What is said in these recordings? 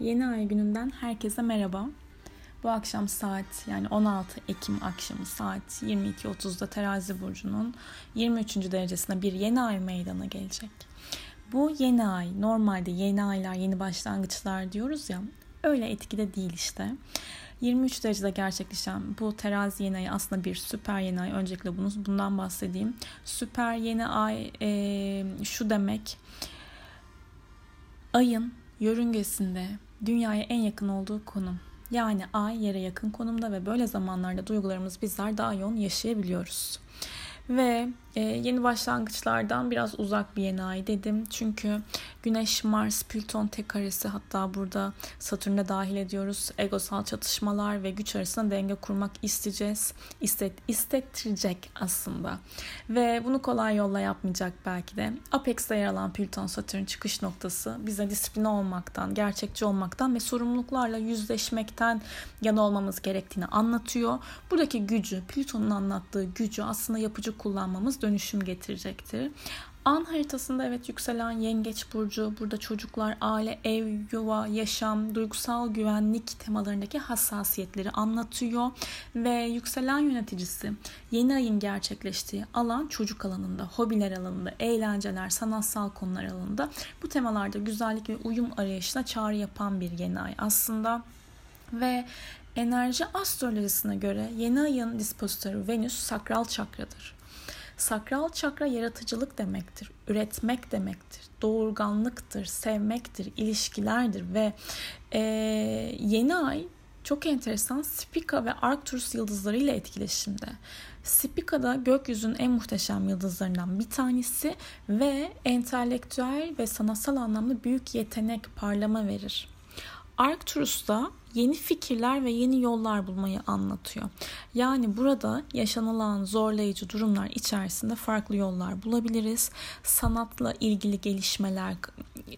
Yeni ay gününden herkese merhaba. Bu akşam saat yani 16 Ekim akşamı saat 22.30'da Terazi Burcu'nun 23. derecesinde bir yeni ay meydana gelecek. Bu yeni ay normalde yeni aylar yeni başlangıçlar diyoruz ya öyle etkide değil işte. 23 derecede gerçekleşen bu terazi yeni ayı aslında bir süper yeni ay. Öncelikle bunu, bundan bahsedeyim. Süper yeni ay e, şu demek ayın yörüngesinde dünyaya en yakın olduğu konum. Yani ay yere yakın konumda ve böyle zamanlarda duygularımız bizler daha yoğun yaşayabiliyoruz. Ve e, yeni başlangıçlardan biraz uzak bir yeni ay dedim. Çünkü Güneş, Mars, Plüton tek karesi hatta burada Satürn'e dahil ediyoruz. Egosal çatışmalar ve güç arasında denge kurmak isteyeceğiz. İstet, istettirecek aslında. Ve bunu kolay yolla yapmayacak belki de. Apex'te yer alan Plüton Satürn çıkış noktası bize disiplin olmaktan, gerçekçi olmaktan ve sorumluluklarla yüzleşmekten yana olmamız gerektiğini anlatıyor. Buradaki gücü, Plüton'un anlattığı gücü aslında yapıcı kullanmamız dönüşüm getirecektir. An haritasında evet yükselen yengeç burcu burada çocuklar, aile, ev, yuva, yaşam, duygusal güvenlik temalarındaki hassasiyetleri anlatıyor ve yükselen yöneticisi yeni ayın gerçekleştiği alan çocuk alanında, hobiler alanında, eğlenceler, sanatsal konular alanında bu temalarda güzellik ve uyum arayışına çağrı yapan bir yeni ay aslında ve enerji astrolojisine göre yeni ayın dispozitörü Venüs sakral çakradır. Sakral çakra yaratıcılık demektir, üretmek demektir, doğurganlıktır, sevmektir, ilişkilerdir ve e, yeni ay çok enteresan Spica ve Arcturus yıldızları ile etkileşimde. Spica da gökyüzünün en muhteşem yıldızlarından bir tanesi ve entelektüel ve sanatsal anlamda büyük yetenek, parlama verir. Arcturus da yeni fikirler ve yeni yollar bulmayı anlatıyor. Yani burada yaşanılan zorlayıcı durumlar içerisinde farklı yollar bulabiliriz. Sanatla ilgili gelişmeler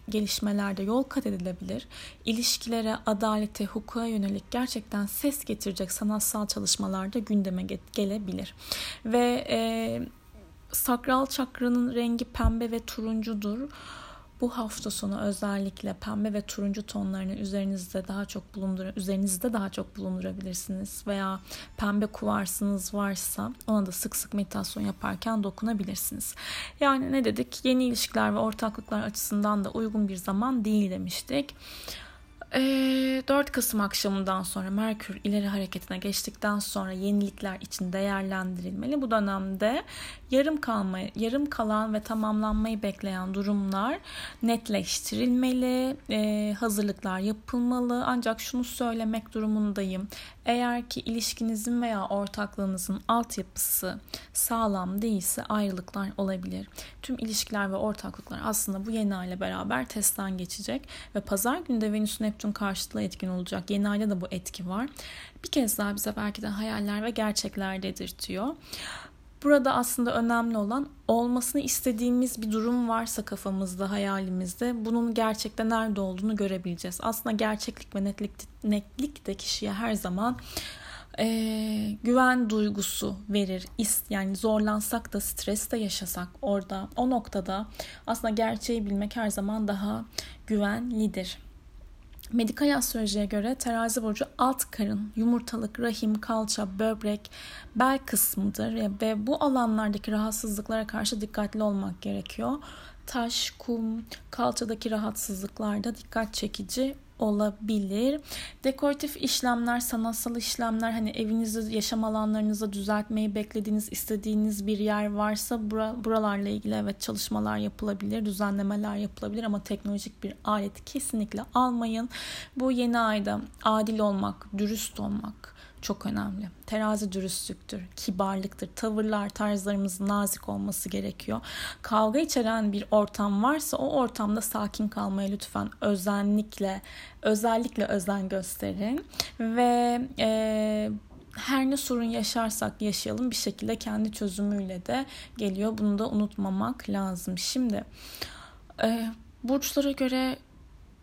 gelişmelerde yol kat edilebilir. İlişkilere, adalete, hukuka yönelik gerçekten ses getirecek sanatsal çalışmalarda gündeme gelebilir. Ve e, sakral çakranın rengi pembe ve turuncudur bu hafta sonu özellikle pembe ve turuncu tonlarını üzerinizde daha çok bulundur üzerinizde daha çok bulundurabilirsiniz veya pembe kuvarsınız varsa ona da sık sık meditasyon yaparken dokunabilirsiniz. Yani ne dedik? Yeni ilişkiler ve ortaklıklar açısından da uygun bir zaman değil demiştik. 4 Kasım akşamından sonra Merkür ileri hareketine geçtikten sonra yenilikler için değerlendirilmeli. Bu dönemde yarım kalma, yarım kalan ve tamamlanmayı bekleyen durumlar netleştirilmeli, e, hazırlıklar yapılmalı. Ancak şunu söylemek durumundayım. Eğer ki ilişkinizin veya ortaklığınızın altyapısı sağlam değilse ayrılıklar olabilir. Tüm ilişkiler ve ortaklıklar aslında bu yeni ayla beraber testten geçecek ve pazar günü de Venüs Neptün karşıtlığı etkin olacak. Yeni ayda da bu etki var. Bir kez daha bize belki de hayaller ve gerçekler dedirtiyor. Burada aslında önemli olan olmasını istediğimiz bir durum varsa kafamızda, hayalimizde bunun gerçekten nerede olduğunu görebileceğiz. Aslında gerçeklik ve netlik, netlik de kişiye her zaman e, güven duygusu verir. Yani zorlansak da stres de yaşasak orada o noktada aslında gerçeği bilmek her zaman daha güvenlidir. Medikal astrolojiye göre terazi burcu alt karın, yumurtalık, rahim, kalça, böbrek, bel kısmıdır ve bu alanlardaki rahatsızlıklara karşı dikkatli olmak gerekiyor. Taş, kum, kalçadaki rahatsızlıklarda dikkat çekici olabilir. Dekoratif işlemler, sanatsal işlemler hani evinizde yaşam alanlarınızda düzeltmeyi beklediğiniz, istediğiniz bir yer varsa bura, buralarla ilgili evet çalışmalar yapılabilir, düzenlemeler yapılabilir ama teknolojik bir alet kesinlikle almayın. Bu yeni ayda adil olmak, dürüst olmak, çok önemli. Terazi dürüstlüktür, kibarlıktır. Tavırlar, tarzlarımızın nazik olması gerekiyor. Kavga içeren bir ortam varsa o ortamda sakin kalmaya lütfen özenlikle, özellikle özen gösterin. Ve e, her ne sorun yaşarsak yaşayalım bir şekilde kendi çözümüyle de geliyor. Bunu da unutmamak lazım. Şimdi e, burçlara göre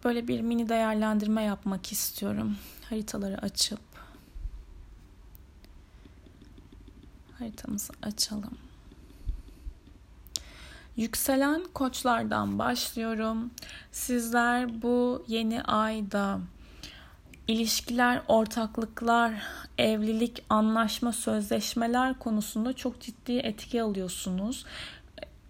böyle bir mini değerlendirme yapmak istiyorum. Haritaları açıp haritamızı açalım. Yükselen koçlardan başlıyorum. Sizler bu yeni ayda ilişkiler, ortaklıklar, evlilik, anlaşma, sözleşmeler konusunda çok ciddi etki alıyorsunuz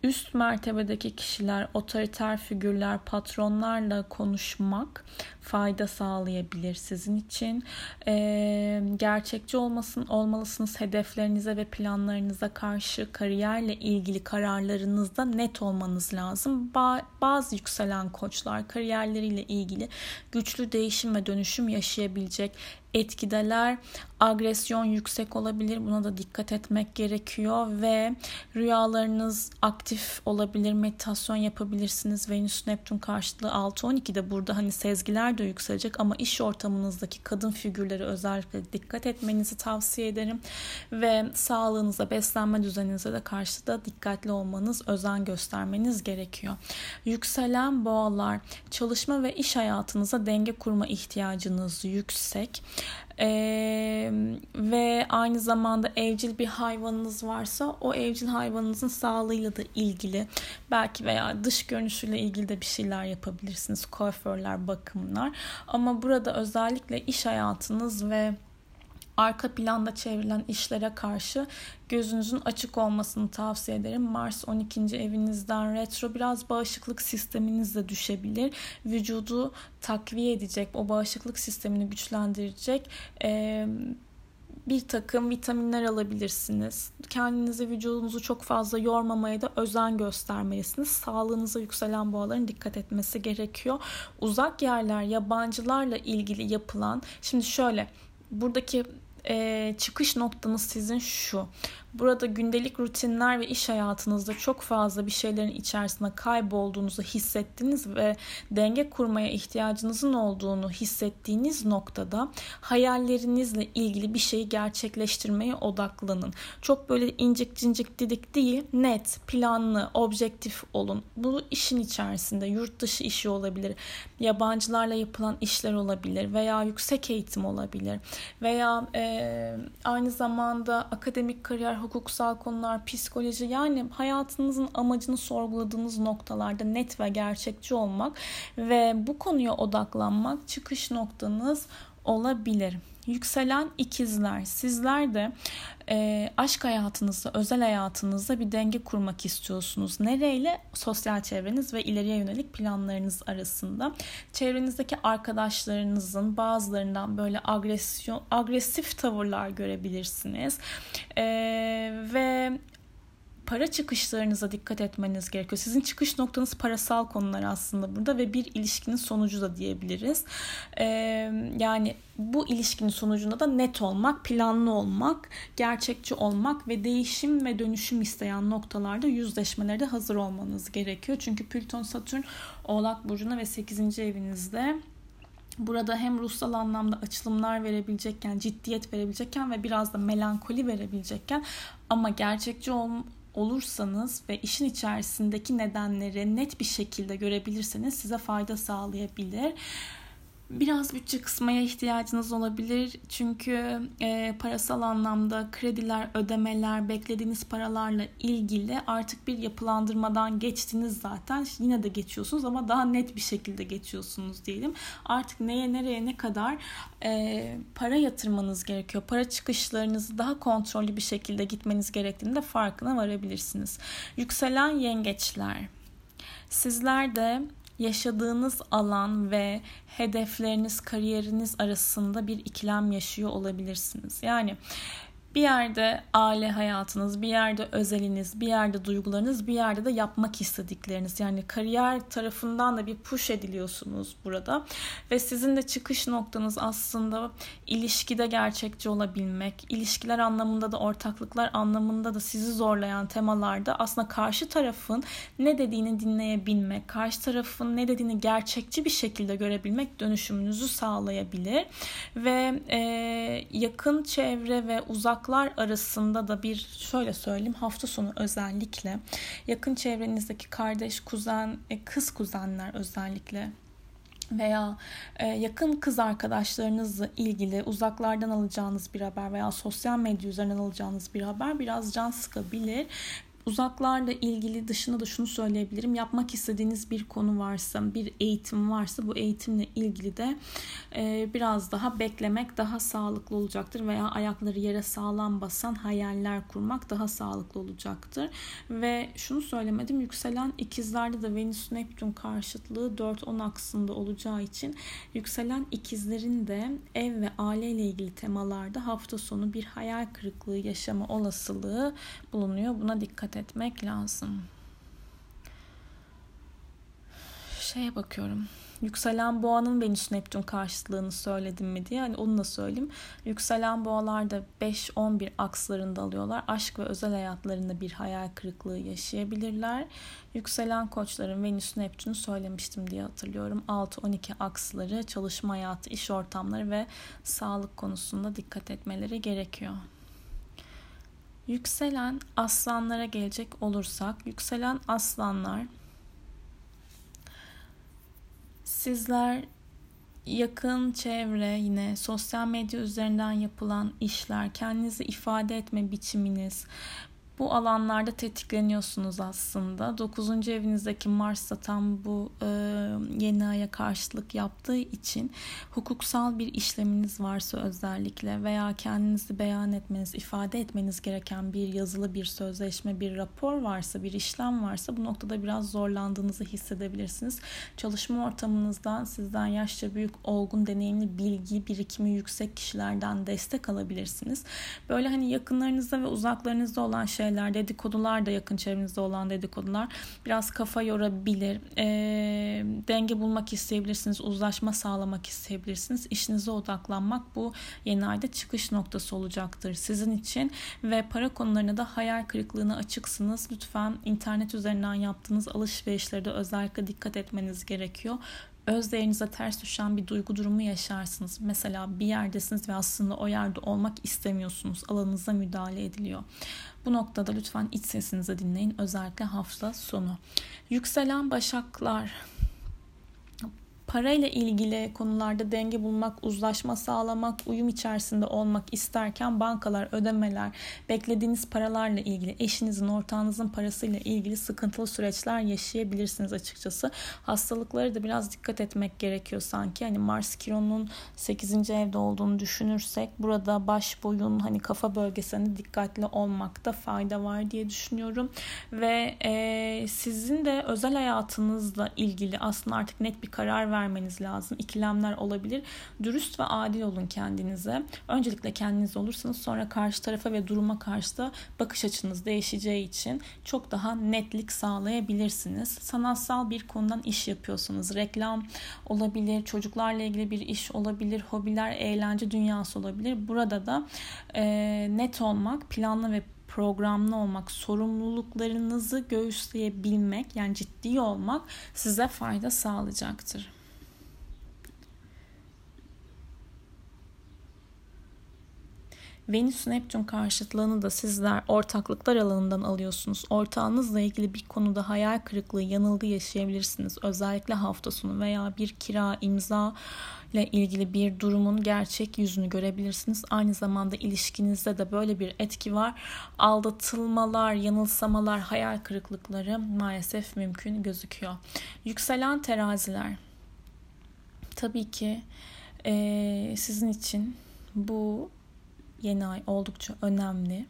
üst mertebedeki kişiler, otoriter figürler, patronlarla konuşmak fayda sağlayabilir sizin için. Ee, gerçekçi olmasın, olmalısınız hedeflerinize ve planlarınıza karşı kariyerle ilgili kararlarınızda net olmanız lazım. Ba- bazı yükselen koçlar kariyerleriyle ilgili güçlü değişim ve dönüşüm yaşayabilecek etkideler agresyon yüksek olabilir. Buna da dikkat etmek gerekiyor ve rüyalarınız aktif olabilir. Meditasyon yapabilirsiniz. Venüs Neptün karşıtlığı 6-12'de burada hani sezgiler de yükselecek ama iş ortamınızdaki kadın figürleri özellikle dikkat etmenizi tavsiye ederim. Ve sağlığınıza, beslenme düzeninize de karşı da dikkatli olmanız, özen göstermeniz gerekiyor. Yükselen boğalar, çalışma ve iş hayatınıza denge kurma ihtiyacınız yüksek. Ee, ve aynı zamanda evcil bir hayvanınız varsa o evcil hayvanınızın sağlığıyla da ilgili belki veya dış görünüşüyle ilgili de bir şeyler yapabilirsiniz. Kuaförler, bakımlar. Ama burada özellikle iş hayatınız ve arka planda çevrilen işlere karşı gözünüzün açık olmasını tavsiye ederim. Mars 12. evinizden retro biraz bağışıklık sisteminiz de düşebilir. Vücudu takviye edecek, o bağışıklık sistemini güçlendirecek ee, bir takım vitaminler alabilirsiniz. Kendinizi, vücudunuzu çok fazla yormamaya da özen göstermelisiniz. Sağlığınıza yükselen boğaların dikkat etmesi gerekiyor. Uzak yerler, yabancılarla ilgili yapılan, şimdi şöyle buradaki e, çıkış noktanız sizin şu. Burada gündelik rutinler ve iş hayatınızda çok fazla bir şeylerin içerisinde kaybolduğunuzu hissettiniz ve denge kurmaya ihtiyacınızın olduğunu hissettiğiniz noktada hayallerinizle ilgili bir şeyi gerçekleştirmeye odaklanın. Çok böyle incik cincik didik değil, net, planlı, objektif olun. Bu işin içerisinde yurt dışı işi olabilir, yabancılarla yapılan işler olabilir veya yüksek eğitim olabilir veya e, aynı zamanda akademik kariyer hukuksal konular, psikoloji yani hayatınızın amacını sorguladığınız noktalarda net ve gerçekçi olmak ve bu konuya odaklanmak çıkış noktanız olabilir. Yükselen ikizler. Sizler de e, aşk hayatınızda, özel hayatınızda bir denge kurmak istiyorsunuz. Nereyle? Sosyal çevreniz ve ileriye yönelik planlarınız arasında. Çevrenizdeki arkadaşlarınızın bazılarından böyle agresyon, agresif tavırlar görebilirsiniz. E, ve para çıkışlarınıza dikkat etmeniz gerekiyor. Sizin çıkış noktanız parasal konular aslında burada ve bir ilişkinin sonucu da diyebiliriz. Ee, yani bu ilişkinin sonucunda da net olmak, planlı olmak, gerçekçi olmak ve değişim ve dönüşüm isteyen noktalarda yüzleşmelere de hazır olmanız gerekiyor. Çünkü Plüton Satürn Oğlak Burcu'na ve 8. evinizde Burada hem ruhsal anlamda açılımlar verebilecekken, ciddiyet verebilecekken ve biraz da melankoli verebilecekken ama gerçekçi ol, olursanız ve işin içerisindeki nedenleri net bir şekilde görebilirseniz size fayda sağlayabilir. Biraz bütçe kısmaya ihtiyacınız olabilir. Çünkü e, parasal anlamda krediler, ödemeler, beklediğiniz paralarla ilgili artık bir yapılandırmadan geçtiniz zaten. Yine de geçiyorsunuz ama daha net bir şekilde geçiyorsunuz diyelim. Artık neye nereye ne kadar e, para yatırmanız gerekiyor. Para çıkışlarınızı daha kontrollü bir şekilde gitmeniz gerektiğinde farkına varabilirsiniz. Yükselen yengeçler. Sizler de yaşadığınız alan ve hedefleriniz, kariyeriniz arasında bir ikilem yaşıyor olabilirsiniz. Yani bir yerde aile hayatınız, bir yerde özeliniz, bir yerde duygularınız, bir yerde de yapmak istedikleriniz. Yani kariyer tarafından da bir push ediliyorsunuz burada. Ve sizin de çıkış noktanız aslında ilişkide gerçekçi olabilmek, ilişkiler anlamında da ortaklıklar anlamında da sizi zorlayan temalarda aslında karşı tarafın ne dediğini dinleyebilmek, karşı tarafın ne dediğini gerçekçi bir şekilde görebilmek dönüşümünüzü sağlayabilir. Ve e, yakın çevre ve uzak uzaklar arasında da bir şöyle söyleyeyim hafta sonu özellikle yakın çevrenizdeki kardeş, kuzen, e, kız kuzenler özellikle veya e, yakın kız arkadaşlarınızla ilgili uzaklardan alacağınız bir haber veya sosyal medya üzerinden alacağınız bir haber biraz can sıkabilir uzaklarla ilgili dışında da şunu söyleyebilirim. Yapmak istediğiniz bir konu varsa, bir eğitim varsa bu eğitimle ilgili de e, biraz daha beklemek daha sağlıklı olacaktır veya ayakları yere sağlam basan hayaller kurmak daha sağlıklı olacaktır. Ve şunu söylemedim. Yükselen ikizlerde de Venüs Neptün karşıtlığı 4-10 aksında olacağı için yükselen ikizlerin de ev ve aile ile ilgili temalarda hafta sonu bir hayal kırıklığı yaşama olasılığı bulunuyor. Buna dikkat etmek lazım. Şeye bakıyorum. Yükselen boğanın Venüs Neptün karşıtlığını söyledim mi diye. Hani onu da söyleyeyim. Yükselen boğalar da 5-11 akslarında alıyorlar. Aşk ve özel hayatlarında bir hayal kırıklığı yaşayabilirler. Yükselen koçların Venüs Neptün'ü söylemiştim diye hatırlıyorum. 6-12 aksları, çalışma hayatı, iş ortamları ve sağlık konusunda dikkat etmeleri gerekiyor. Yükselen aslanlara gelecek olursak, yükselen aslanlar sizler yakın çevre yine sosyal medya üzerinden yapılan işler, kendinizi ifade etme biçiminiz, bu alanlarda tetikleniyorsunuz aslında. 9. evinizdeki Mars da tam bu e, yeni aya karşılık yaptığı için hukuksal bir işleminiz varsa özellikle veya kendinizi beyan etmeniz, ifade etmeniz gereken bir yazılı bir sözleşme, bir rapor varsa, bir işlem varsa bu noktada biraz zorlandığınızı hissedebilirsiniz. Çalışma ortamınızdan sizden yaşça büyük, olgun, deneyimli, bilgi birikimi yüksek kişilerden destek alabilirsiniz. Böyle hani yakınlarınızda ve uzaklarınızda olan şey şeyler, dedikodular da yakın çevrenizde olan dedikodular biraz kafa yorabilir. E, denge bulmak isteyebilirsiniz, uzlaşma sağlamak isteyebilirsiniz. İşinize odaklanmak bu yeni ayda çıkış noktası olacaktır sizin için ve para konularına da hayal kırıklığına açıksınız. Lütfen internet üzerinden yaptığınız alışverişlerde özellikle dikkat etmeniz gerekiyor öz değerinize ters düşen bir duygu durumu yaşarsınız. Mesela bir yerdesiniz ve aslında o yerde olmak istemiyorsunuz. Alanınıza müdahale ediliyor. Bu noktada lütfen iç sesinizi dinleyin. Özellikle hafta sonu. Yükselen başaklar parayla ilgili konularda denge bulmak, uzlaşma sağlamak, uyum içerisinde olmak isterken bankalar, ödemeler, beklediğiniz paralarla ilgili, eşinizin, ortağınızın parasıyla ilgili sıkıntılı süreçler yaşayabilirsiniz açıkçası. Hastalıkları da biraz dikkat etmek gerekiyor sanki. Hani Mars Kiron'un 8. evde olduğunu düşünürsek burada baş boyun hani kafa bölgesinde dikkatli olmakta fayda var diye düşünüyorum. Ve e, sizin de özel hayatınızla ilgili aslında artık net bir karar vermeniz lazım. İkilemler olabilir. Dürüst ve adil olun kendinize. Öncelikle kendiniz olursanız sonra karşı tarafa ve duruma karşı da bakış açınız değişeceği için çok daha netlik sağlayabilirsiniz. Sanatsal bir konudan iş yapıyorsunuz. Reklam olabilir, çocuklarla ilgili bir iş olabilir, hobiler, eğlence dünyası olabilir. Burada da e, net olmak, planlı ve programlı olmak, sorumluluklarınızı göğüsleyebilmek yani ciddi olmak size fayda sağlayacaktır. Venüs Neptün karşıtlığını da sizler ortaklıklar alanından alıyorsunuz. Ortağınızla ilgili bir konuda hayal kırıklığı, yanılgı yaşayabilirsiniz. Özellikle hafta sonu veya bir kira, imza ile ilgili bir durumun gerçek yüzünü görebilirsiniz. Aynı zamanda ilişkinizde de böyle bir etki var. Aldatılmalar, yanılsamalar, hayal kırıklıkları maalesef mümkün gözüküyor. Yükselen teraziler. Tabii ki e, sizin için bu yeni ay oldukça önemli.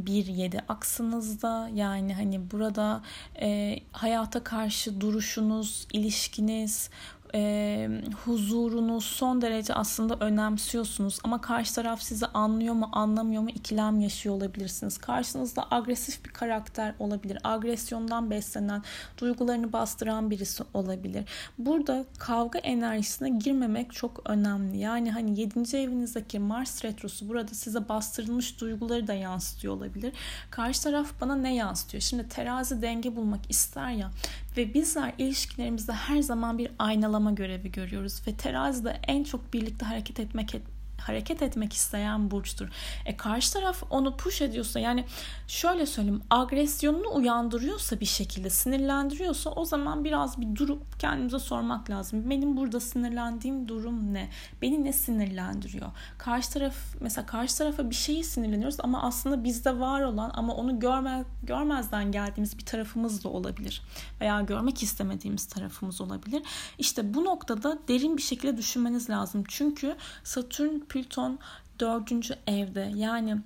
1-7 aksınızda yani hani burada e, hayata karşı duruşunuz, ilişkiniz, e, huzurunu son derece aslında önemsiyorsunuz ama karşı taraf sizi anlıyor mu anlamıyor mu ikilem yaşıyor olabilirsiniz. Karşınızda agresif bir karakter olabilir. Agresyondan beslenen, duygularını bastıran birisi olabilir. Burada kavga enerjisine girmemek çok önemli. Yani hani 7. evinizdeki Mars retrosu burada size bastırılmış duyguları da yansıtıyor olabilir. Karşı taraf bana ne yansıtıyor? Şimdi terazi denge bulmak ister ya ve bizler ilişkilerimizde her zaman bir aynalama görevi görüyoruz ve terazide en çok birlikte hareket etmek hareket etmek isteyen burçtur. E karşı taraf onu push ediyorsa yani şöyle söyleyeyim agresyonunu uyandırıyorsa bir şekilde sinirlendiriyorsa o zaman biraz bir durup kendimize sormak lazım. Benim burada sinirlendiğim durum ne? Beni ne sinirlendiriyor? Karşı taraf mesela karşı tarafa bir şeyi sinirleniyoruz ama aslında bizde var olan ama onu görme, görmezden geldiğimiz bir tarafımız da olabilir. Veya görmek istemediğimiz tarafımız olabilir. İşte bu noktada derin bir şekilde düşünmeniz lazım. Çünkü Satürn, Plüton dördüncü evde yani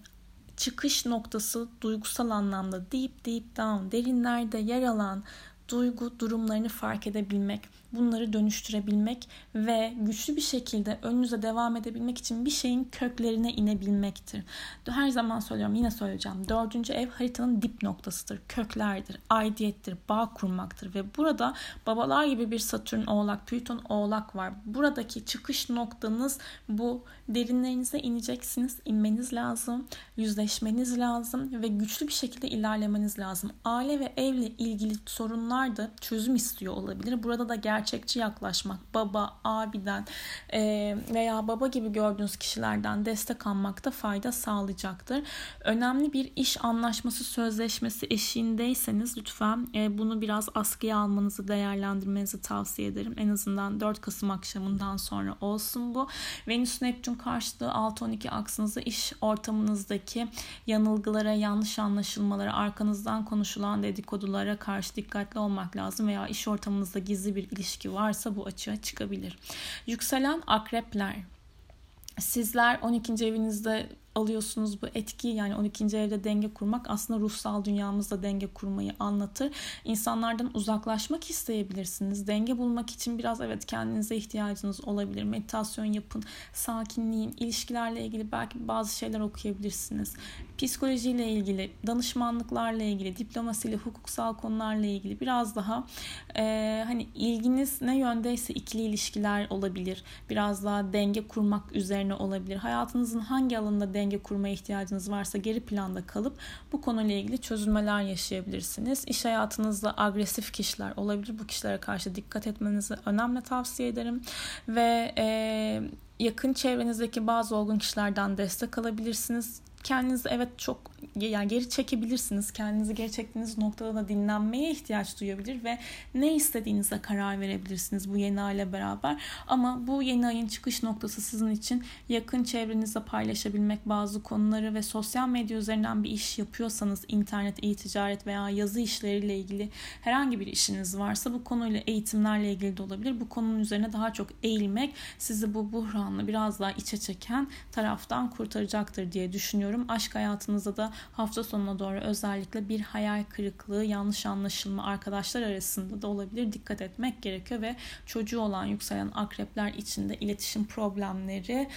çıkış noktası duygusal anlamda deep deep down derinlerde yer alan duygu durumlarını fark edebilmek, bunları dönüştürebilmek ve güçlü bir şekilde önünüze devam edebilmek için bir şeyin köklerine inebilmektir. Her zaman söylüyorum yine söyleyeceğim. Dördüncü ev haritanın dip noktasıdır. Köklerdir, aidiyettir, bağ kurmaktır ve burada babalar gibi bir Satürn oğlak, Plüton oğlak var. Buradaki çıkış noktanız bu. Derinlerinize ineceksiniz, inmeniz lazım, yüzleşmeniz lazım ve güçlü bir şekilde ilerlemeniz lazım. Aile ve evle ilgili sorunlar da çözüm istiyor olabilir. Burada da gerçekçi yaklaşmak, baba, abiden e, veya baba gibi gördüğünüz kişilerden destek almakta fayda sağlayacaktır. Önemli bir iş anlaşması sözleşmesi eşiğindeyseniz lütfen e, bunu biraz askıya almanızı, değerlendirmenizi tavsiye ederim. En azından 4 Kasım akşamından sonra olsun bu. Venüs Neptün karşıtlığı 6-12 aksınızda iş ortamınızdaki yanılgılara, yanlış anlaşılmalara, arkanızdan konuşulan dedikodulara karşı dikkatli olmak lazım veya iş ortamınızda gizli bir ilişki varsa bu açığa çıkabilir. Yükselen akrepler. Sizler 12. evinizde alıyorsunuz bu etki yani 12. evde denge kurmak aslında ruhsal dünyamızda denge kurmayı anlatır. İnsanlardan uzaklaşmak isteyebilirsiniz. Denge bulmak için biraz evet kendinize ihtiyacınız olabilir. Meditasyon yapın, sakinliğin, ilişkilerle ilgili belki bazı şeyler okuyabilirsiniz. Psikolojiyle ilgili, danışmanlıklarla ilgili, diplomasiyle, hukuksal konularla ilgili biraz daha e, hani ilginiz ne yöndeyse ikili ilişkiler olabilir. Biraz daha denge kurmak üzerine olabilir. Hayatınızın hangi alanında denge denge kurmaya ihtiyacınız varsa geri planda kalıp bu konuyla ilgili çözülmeler yaşayabilirsiniz. İş hayatınızda agresif kişiler olabilir. Bu kişilere karşı dikkat etmenizi önemli tavsiye ederim. Ve e, yakın çevrenizdeki bazı olgun kişilerden destek alabilirsiniz kendinizi evet çok yani geri çekebilirsiniz. Kendinizi geri çektiğiniz noktada da dinlenmeye ihtiyaç duyabilir ve ne istediğinize karar verebilirsiniz bu yeni ayla beraber. Ama bu yeni ayın çıkış noktası sizin için yakın çevrenizde paylaşabilmek bazı konuları ve sosyal medya üzerinden bir iş yapıyorsanız internet, e-ticaret veya yazı işleriyle ilgili herhangi bir işiniz varsa bu konuyla eğitimlerle ilgili de olabilir. Bu konunun üzerine daha çok eğilmek sizi bu buhranla biraz daha içe çeken taraftan kurtaracaktır diye düşünüyorum düşünüyorum. Aşk hayatınızda da hafta sonuna doğru özellikle bir hayal kırıklığı, yanlış anlaşılma arkadaşlar arasında da olabilir. Dikkat etmek gerekiyor ve çocuğu olan yükselen akrepler içinde iletişim problemleri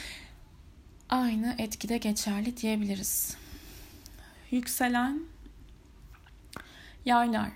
aynı etkide geçerli diyebiliriz. Yükselen yaylar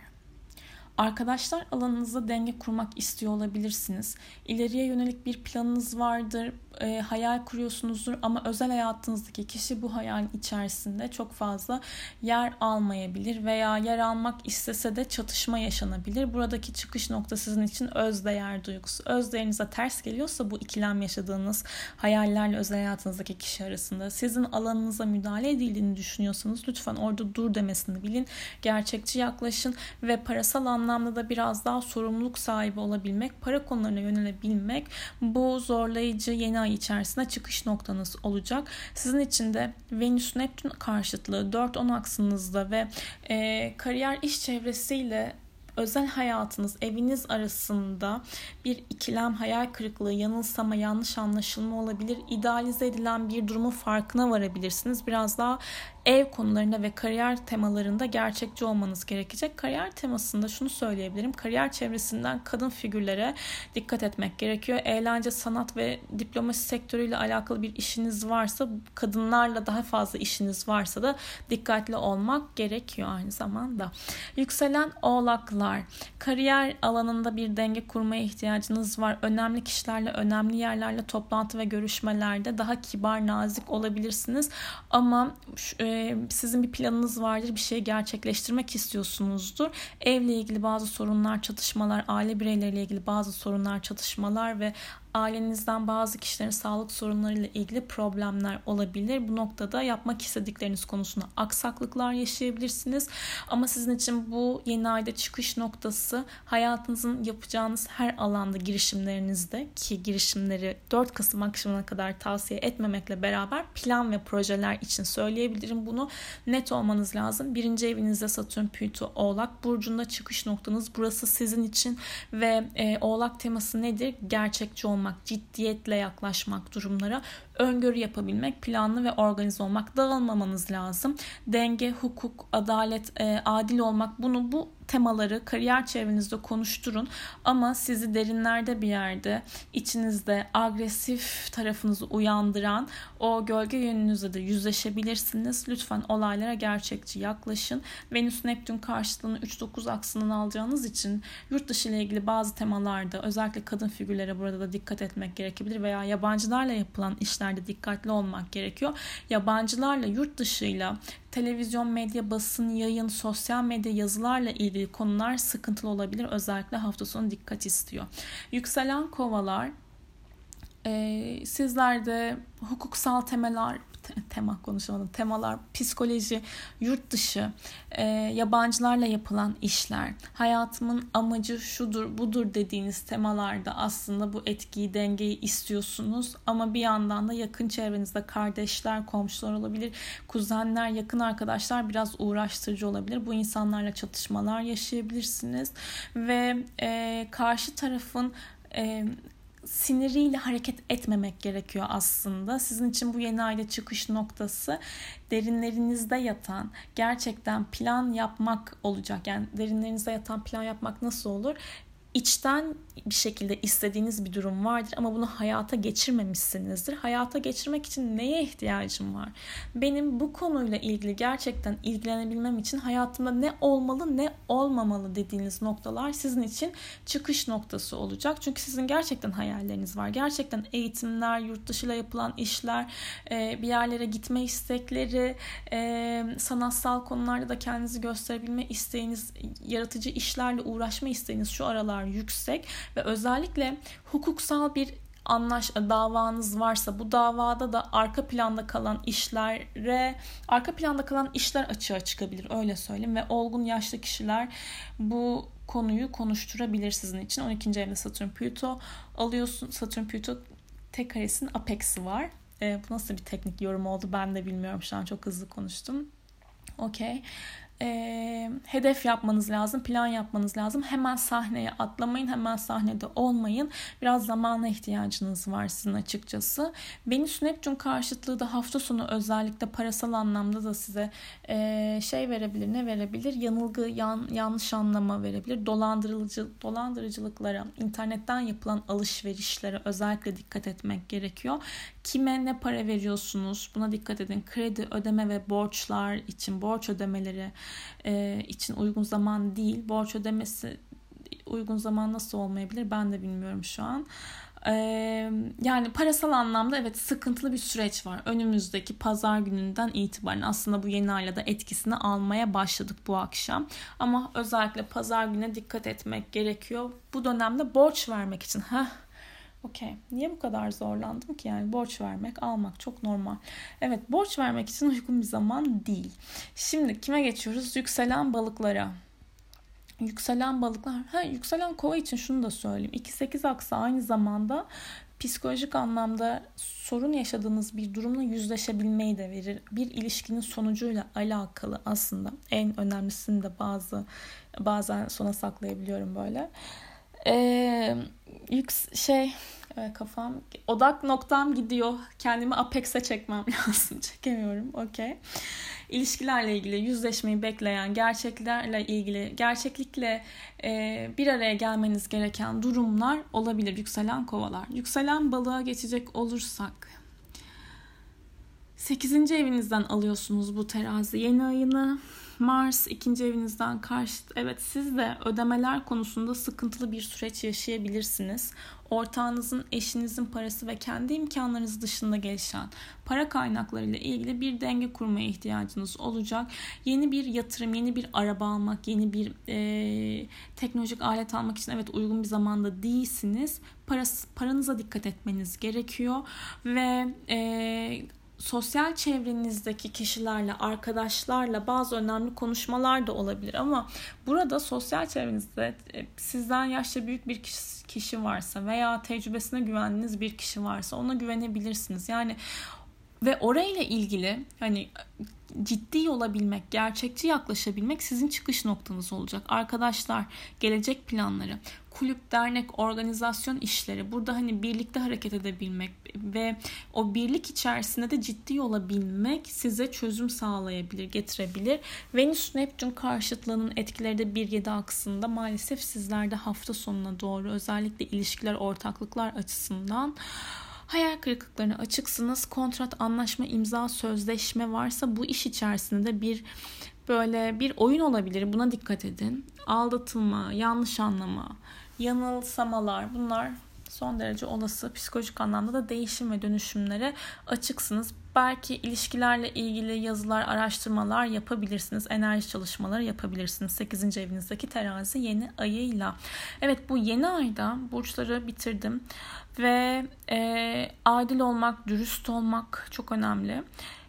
Arkadaşlar alanınızda denge kurmak istiyor olabilirsiniz. İleriye yönelik bir planınız vardır, e, hayal kuruyorsunuzdur ama özel hayatınızdaki kişi bu hayalin içerisinde çok fazla yer almayabilir veya yer almak istese de çatışma yaşanabilir. Buradaki çıkış nokta sizin için özdeğer duygusu. Özdeğerinize ters geliyorsa bu ikilem yaşadığınız hayallerle özel hayatınızdaki kişi arasında sizin alanınıza müdahale edildiğini düşünüyorsanız lütfen orada dur demesini bilin. Gerçekçi yaklaşın ve parasal anlamda da biraz daha sorumluluk sahibi olabilmek, para konularına yönelebilmek bu zorlayıcı yeni ay içerisinde çıkış noktanız olacak. Sizin için de Venüs Neptün karşıtlığı 4-10 aksınızda ve e, kariyer iş çevresiyle özel hayatınız, eviniz arasında bir ikilem, hayal kırıklığı, yanılsama, yanlış anlaşılma olabilir. İdealize edilen bir durumu farkına varabilirsiniz. Biraz daha ev konularında ve kariyer temalarında gerçekçi olmanız gerekecek. Kariyer temasında şunu söyleyebilirim. Kariyer çevresinden kadın figürlere dikkat etmek gerekiyor. Eğlence, sanat ve diplomasi sektörüyle alakalı bir işiniz varsa, kadınlarla daha fazla işiniz varsa da dikkatli olmak gerekiyor aynı zamanda. Yükselen oğlaklar balıklar. Kariyer alanında bir denge kurmaya ihtiyacınız var. Önemli kişilerle, önemli yerlerle toplantı ve görüşmelerde daha kibar, nazik olabilirsiniz. Ama e, sizin bir planınız vardır. Bir şeyi gerçekleştirmek istiyorsunuzdur. Evle ilgili bazı sorunlar, çatışmalar, aile bireyleriyle ilgili bazı sorunlar, çatışmalar ve ailenizden bazı kişilerin sağlık sorunlarıyla ilgili problemler olabilir. Bu noktada yapmak istedikleriniz konusunda aksaklıklar yaşayabilirsiniz. Ama sizin için bu yeni ayda çıkış noktası hayatınızın yapacağınız her alanda girişimlerinizde ki girişimleri 4 Kasım akşamına kadar tavsiye etmemekle beraber plan ve projeler için söyleyebilirim bunu. Net olmanız lazım. Birinci evinizde Satürn, Plüto, Oğlak. Burcunda çıkış noktanız. Burası sizin için ve e, Oğlak teması nedir? Gerçekçi olmak olmak, ciddiyetle yaklaşmak durumlara, öngörü yapabilmek, planlı ve organize olmak, dağılmamanız lazım. Denge, hukuk, adalet, e, adil olmak bunu bu temaları kariyer çevrenizde konuşturun ama sizi derinlerde bir yerde içinizde agresif tarafınızı uyandıran o gölge yönünüzde de yüzleşebilirsiniz. Lütfen olaylara gerçekçi yaklaşın. Venüs Neptün karşıtlığını 3-9 aksından alacağınız için yurt dışı ile ilgili bazı temalarda özellikle kadın figürlere burada da dikkat etmek gerekebilir veya yabancılarla yapılan işlerde dikkatli olmak gerekiyor. Yabancılarla yurt dışıyla televizyon, medya, basın, yayın, sosyal medya, yazılarla ilgili konular sıkıntılı olabilir. Özellikle hafta sonu dikkat istiyor. Yükselen kovalar e, sizlerde hukuksal temeller tema konuşamadım. Temalar, psikoloji, yurt dışı, e, yabancılarla yapılan işler, hayatımın amacı şudur, budur dediğiniz temalarda aslında bu etkiyi, dengeyi istiyorsunuz. Ama bir yandan da yakın çevrenizde kardeşler, komşular olabilir, kuzenler, yakın arkadaşlar biraz uğraştırıcı olabilir. Bu insanlarla çatışmalar yaşayabilirsiniz ve e, karşı tarafın e, siniriyle hareket etmemek gerekiyor aslında. Sizin için bu yeni ayda çıkış noktası derinlerinizde yatan gerçekten plan yapmak olacak. Yani derinlerinizde yatan plan yapmak nasıl olur? İçten bir şekilde istediğiniz bir durum vardır ama bunu hayata geçirmemişsinizdir. Hayata geçirmek için neye ihtiyacım var? Benim bu konuyla ilgili gerçekten ilgilenebilmem için hayatımda ne olmalı ne olmamalı dediğiniz noktalar sizin için çıkış noktası olacak. Çünkü sizin gerçekten hayalleriniz var. Gerçekten eğitimler, yurt dışıyla yapılan işler, e, bir yerlere gitme istekleri, e, sanatsal konularda da kendinizi gösterebilme isteğiniz, yaratıcı işlerle uğraşma isteğiniz şu aralar kadar yüksek ve özellikle hukuksal bir anlaş davanız varsa bu davada da arka planda kalan işlere arka planda kalan işler açığa çıkabilir öyle söyleyeyim ve olgun yaşlı kişiler bu konuyu konuşturabilir sizin için. 12. evde Satürn Plüto alıyorsun. Satürn Plüto tek karesinin apex'i var. E, bu nasıl bir teknik yorum oldu ben de bilmiyorum şu an çok hızlı konuştum. Okey e, hedef yapmanız lazım, plan yapmanız lazım. Hemen sahneye atlamayın, hemen sahnede olmayın. Biraz zamana ihtiyacınız var sizin açıkçası. Venüs Neptün karşıtlığı da hafta sonu özellikle parasal anlamda da size e, şey verebilir, ne verebilir? Yanılgı, yan, yanlış anlama verebilir. Dolandırıcı, dolandırıcılıklara, internetten yapılan alışverişlere özellikle dikkat etmek gerekiyor. Kime ne para veriyorsunuz? Buna dikkat edin. Kredi, ödeme ve borçlar için borç ödemeleri e, için uygun zaman değil. Borç ödemesi uygun zaman nasıl olmayabilir ben de bilmiyorum şu an. Ee, yani parasal anlamda evet sıkıntılı bir süreç var. Önümüzdeki pazar gününden itibaren aslında bu yeni ayla da etkisini almaya başladık bu akşam. Ama özellikle pazar gününe dikkat etmek gerekiyor. Bu dönemde borç vermek için. Heh, Okey. Niye bu kadar zorlandım ki? Yani borç vermek, almak çok normal. Evet, borç vermek için uygun bir zaman değil. Şimdi kime geçiyoruz? Yükselen balıklara. Yükselen balıklar. Ha, yükselen kova için şunu da söyleyeyim. 2-8 aksa aynı zamanda psikolojik anlamda sorun yaşadığınız bir durumla yüzleşebilmeyi de verir. Bir ilişkinin sonucuyla alakalı aslında en önemlisini de bazı bazen sona saklayabiliyorum böyle. Ee, yüks şey evet, kafam odak noktam gidiyor. Kendimi Apex'e çekmem lazım. Çekemiyorum. Okey. İlişkilerle ilgili yüzleşmeyi bekleyen, gerçeklerle ilgili, gerçeklikle e, bir araya gelmeniz gereken durumlar olabilir. Yükselen kovalar. Yükselen balığa geçecek olursak 8. evinizden alıyorsunuz bu terazi yeni ayını Mars ikinci evinizden karşı evet siz de ödemeler konusunda sıkıntılı bir süreç yaşayabilirsiniz. Ortağınızın, eşinizin parası ve kendi imkanlarınız dışında gelişen para kaynaklarıyla ilgili bir denge kurmaya ihtiyacınız olacak. Yeni bir yatırım, yeni bir araba almak, yeni bir e, teknolojik alet almak için evet uygun bir zamanda değilsiniz. Parası, paranıza dikkat etmeniz gerekiyor ve e, sosyal çevrenizdeki kişilerle, arkadaşlarla bazı önemli konuşmalar da olabilir ama burada sosyal çevrenizde e, sizden yaşça büyük bir kişi varsa veya tecrübesine güvendiğiniz bir kişi varsa ona güvenebilirsiniz. Yani ve orayla ilgili hani ciddi olabilmek, gerçekçi yaklaşabilmek sizin çıkış noktanız olacak. Arkadaşlar, gelecek planları, kulüp, dernek, organizasyon işleri burada hani birlikte hareket edebilmek ve o birlik içerisinde de ciddi olabilmek size çözüm sağlayabilir, getirebilir. Venüs Neptün karşıtlığının etkileri de 1-7 aksında maalesef sizlerde hafta sonuna doğru özellikle ilişkiler, ortaklıklar açısından Hayal kırıklıklarına açıksınız. Kontrat, anlaşma, imza, sözleşme varsa bu iş içerisinde bir böyle bir oyun olabilir. Buna dikkat edin. Aldatılma, yanlış anlama, yanılsamalar bunlar son derece olası psikolojik anlamda da değişim ve dönüşümlere açıksınız. Belki ilişkilerle ilgili yazılar, araştırmalar yapabilirsiniz. Enerji çalışmaları yapabilirsiniz. 8. evinizdeki terazi yeni ayıyla. Evet bu yeni ayda burçları bitirdim. Ve e, adil olmak, dürüst olmak çok önemli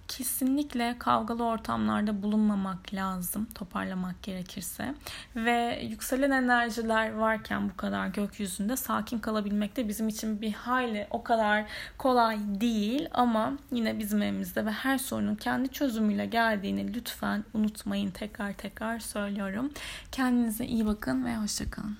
kesinlikle kavgalı ortamlarda bulunmamak lazım toparlamak gerekirse ve yükselen enerjiler varken bu kadar gökyüzünde sakin kalabilmek de bizim için bir hayli o kadar kolay değil ama yine bizim evimizde ve her sorunun kendi çözümüyle geldiğini lütfen unutmayın tekrar tekrar söylüyorum. Kendinize iyi bakın ve hoşçakalın.